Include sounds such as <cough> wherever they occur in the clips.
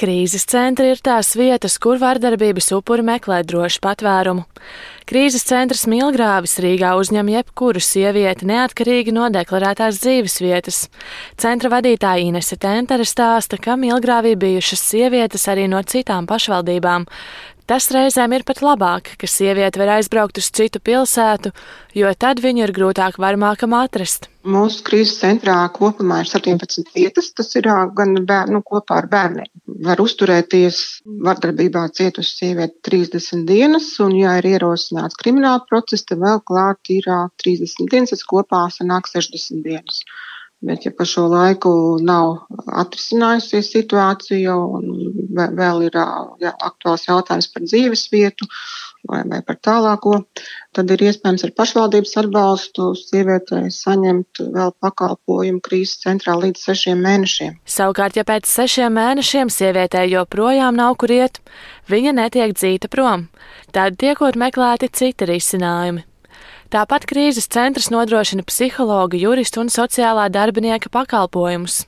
Krīzes centri ir tās vietas, kur vardarbības upuri meklē drošu patvērumu. Krīzes centrs Milgrāvis Rīgā uzņem jebkuru sievieti neatkarīgi no deklarētās dzīves vietas. Centra vadītāja Inese Tentere stāsta, ka Milgrāvī bijušas sievietes arī no citām pašvaldībām. Tas reizēm ir pat labāk, ka sieviete var aizbraukt uz citu pilsētu, jo tad viņu ir grūtāk varmākam atrast. Mūsu krīzes centrā kopumā ir 17 vietas. Tas ir gan bēr, nu, kopā ar bērniem. Var uzturēties vardarbībā cietusi sieviete 30 dienas, un, ja ir ierosināts krimināla process, tad vēl klāt ir 30 dienas, tas kopā sanāk 60 dienas. Bet, ja pa šo laiku nav atrisinājusies situācija un vēl ir jā, aktuāls jautājums par dzīves vietu vai, vai par tālāko, tad ir iespējams ar pašvaldības atbalstu sievietei saņemt vēl pakalpojumu krīzes centrā līdz sešiem mēnešiem. Savukārt, ja pēc sešiem mēnešiem sievietei joprojām nav kur iet, viņa netiek dzīta prom. Tad tiekot meklēti citi risinājumi. Tāpat krīzes centrs nodrošina psihologa, jurista un sociālā darbinieka pakalpojumus.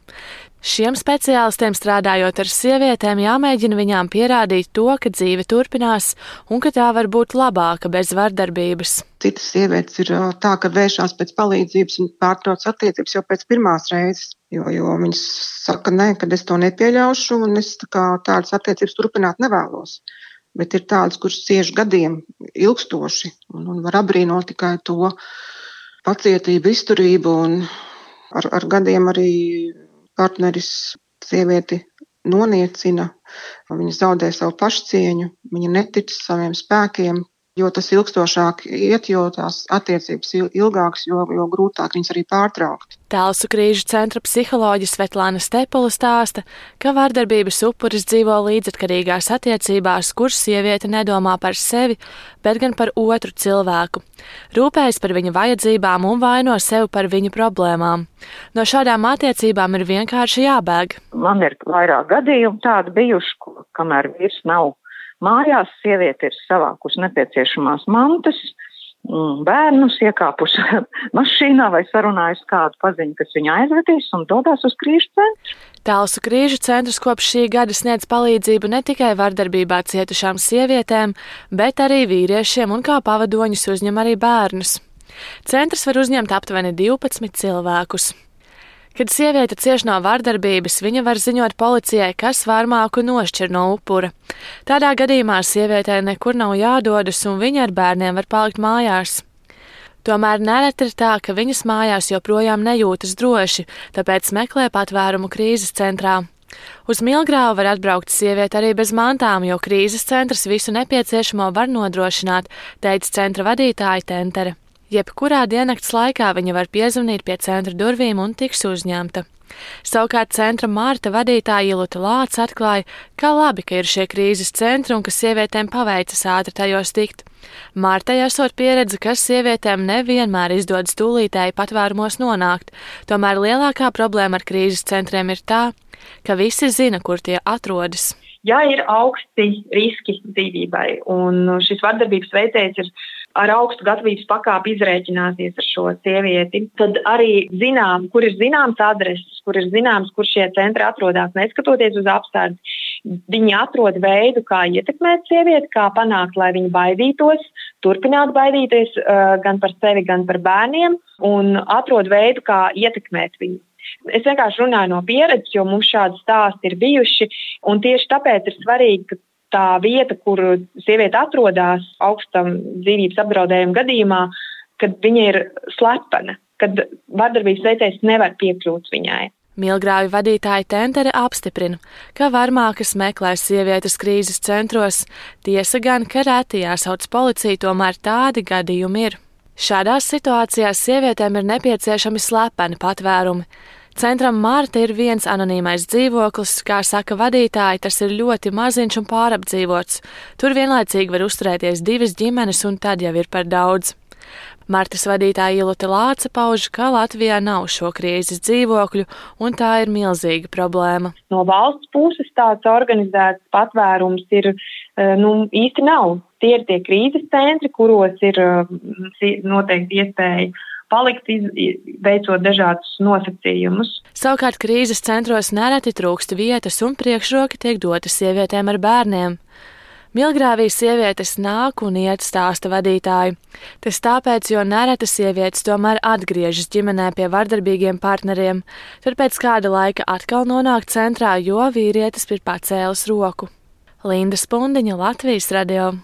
Šiem speciālistiem strādājot ar sievietēm, jāmēģina viņām pierādīt to, ka dzīve turpinās un ka tā var būt labāka bez vardarbības. Citas sievietes ir tā, ka vēršās pēc palīdzības un pārtrauc attiecības jau pēc pirmās reizes, jo, jo viņas saka, nē, ka es to nepieļaušu un es tā tādas attiecības turpināt nevēlos bet ir tādas, kuras cieš gadiem ilgstoši un, un var apbrīnot tikai to pacietību, izturību un ar, ar gadiem arī partneris sievieti noniecina, viņa zaudē savu pašcieņu, viņa netic saviem spēkiem, jo tas ilgstošāk iet, jo tās attiecības ilgākas, jo, jo grūtāk viņas arī pārtraukt. Tālsu krīžu centra psiholoģija Svetlāna Stepula stāsta, ka vardarbības upuris dzīvo līdzatkarīgās attiecībās, kur sieviete nedomā par sevi, bet gan par otru cilvēku. Rūpējas par viņa vajadzībām un vaino sevi par viņa problēmām. No šādām attiecībām ir vienkārši jābēg. Man ir vairāk gadījumu tādu bijuši, kamēr vīrs nav Mājās sieviete ir savākusi nepieciešamās mantas, mm, bērnus, iekāpusi <laughs> mašīnā vai sarunājusi kādu paziņu, kas viņu aizvedīs un dodas uz krīžu centru. Tālsu krīžu centrs kopš šī gada sniedz palīdzību ne tikai vardarbībā cietušām sievietēm, bet arī vīriešiem un kā pavadoņus uzņem arī bērnus. Centrs var uzņemt aptuveni 12 cilvēkus. Kad sieviete cieš no vardarbības, viņa var ziņot policijai, kas varmāku nošķir no upura. Tādā gadījumā sievietei nekur nav jādodas, un viņa ar bērniem var palikt mājās. Tomēr nereti ir tā, ka viņas mājās joprojām nejūtas droši, tāpēc meklē patvērumu krīzes centrā. Uz Milgrāvu var atbraukt sieviete arī bez mantām, jo krīzes centrs visu nepieciešamo var nodrošināt, teica centra vadītāja Tentere. Jebkurā diennakts laikā viņa var piezvanīt pie centra durvīm un tiks uzņemta. Savukārt centra Mārta vadītāja Ilūta Lāca atklāja, kā labi, ka ir šie krīzes centri un ka sievietēm paveicas ātri tajos tikt. Mārtai esot pieredze, ka sievietēm nevienmēr izdodas tūlītēji patvērumos nonākt, tomēr lielākā problēma ar krīzes centriem ir tā, ka visi zina, kur tie atrodas. Ja ir augsti riski dzīvībai, un šis vardarbības veicējs ir ar augstu gatavības pakāpi izrēķināties ar šo sievieti, tad arī zinām, kur ir zināms adreses, kur ir zināms, kur šie centri atrodas, neskatoties uz apstākļiem. Viņi atrod veidu, kā ietekmēt sievieti, kā panākt, lai viņa baidītos, turpinātu baidīties uh, gan par sevi, gan par bērniem, un atrod veidu, kā ietekmēt viņu. Es vienkārši runāju no pieredzes, jo mums šādi stāsti ir bijuši, tieši tāpēc ir svarīgi, ka tā vieta, kur sieviete atrodas augstam dzīvības apdraudējuma gadījumā, kad viņa ir slepena, kad vardarbības veicējs nevar piekļūt viņai. Milgrāju vadītāja Tentere apstiprina, ka varmākas meklē sievietes krīzes centros, tiesa gan, ka reti jāsauc policiju, tomēr tādi gadījumi ir. Šādās situācijās sievietēm ir nepieciešami slepeni patvērumi. Centram Mārta ir viens anonīmais dzīvoklis, kā saka vadītāji, tas ir ļoti maziņš un pārapdzīvots. Tur vienlaicīgi var uzturēties divas ģimenes, un tad jau ir par daudz. Martas vadītāja Ilute Lāca pauž, ka Latvijā nav šo krīzes dzīvokļu, un tā ir milzīga problēma. No valsts puses tāds organizēts patvērums ir eh, nu, īsti nav. Tie ir tie krīzes centri, kuros ir eh, noteikti iespēja palikt, iz, veicot dažādus nosacījumus. Savukārt krīzes centros nereti trūkst vietas un priekšroka tiek dota sievietēm ar bērniem. Milgrāvijas sievietes nāk un iet stāsta vadītāji. Tas tāpēc, jo nereti sievietes tomēr atgriežas ģimenē pie vardarbīgiem partneriem, tad pēc kāda laika atkal nonāk centrā, jo vīrietis ir pacēlis roku. Linda Spundiņa, Latvijas radio.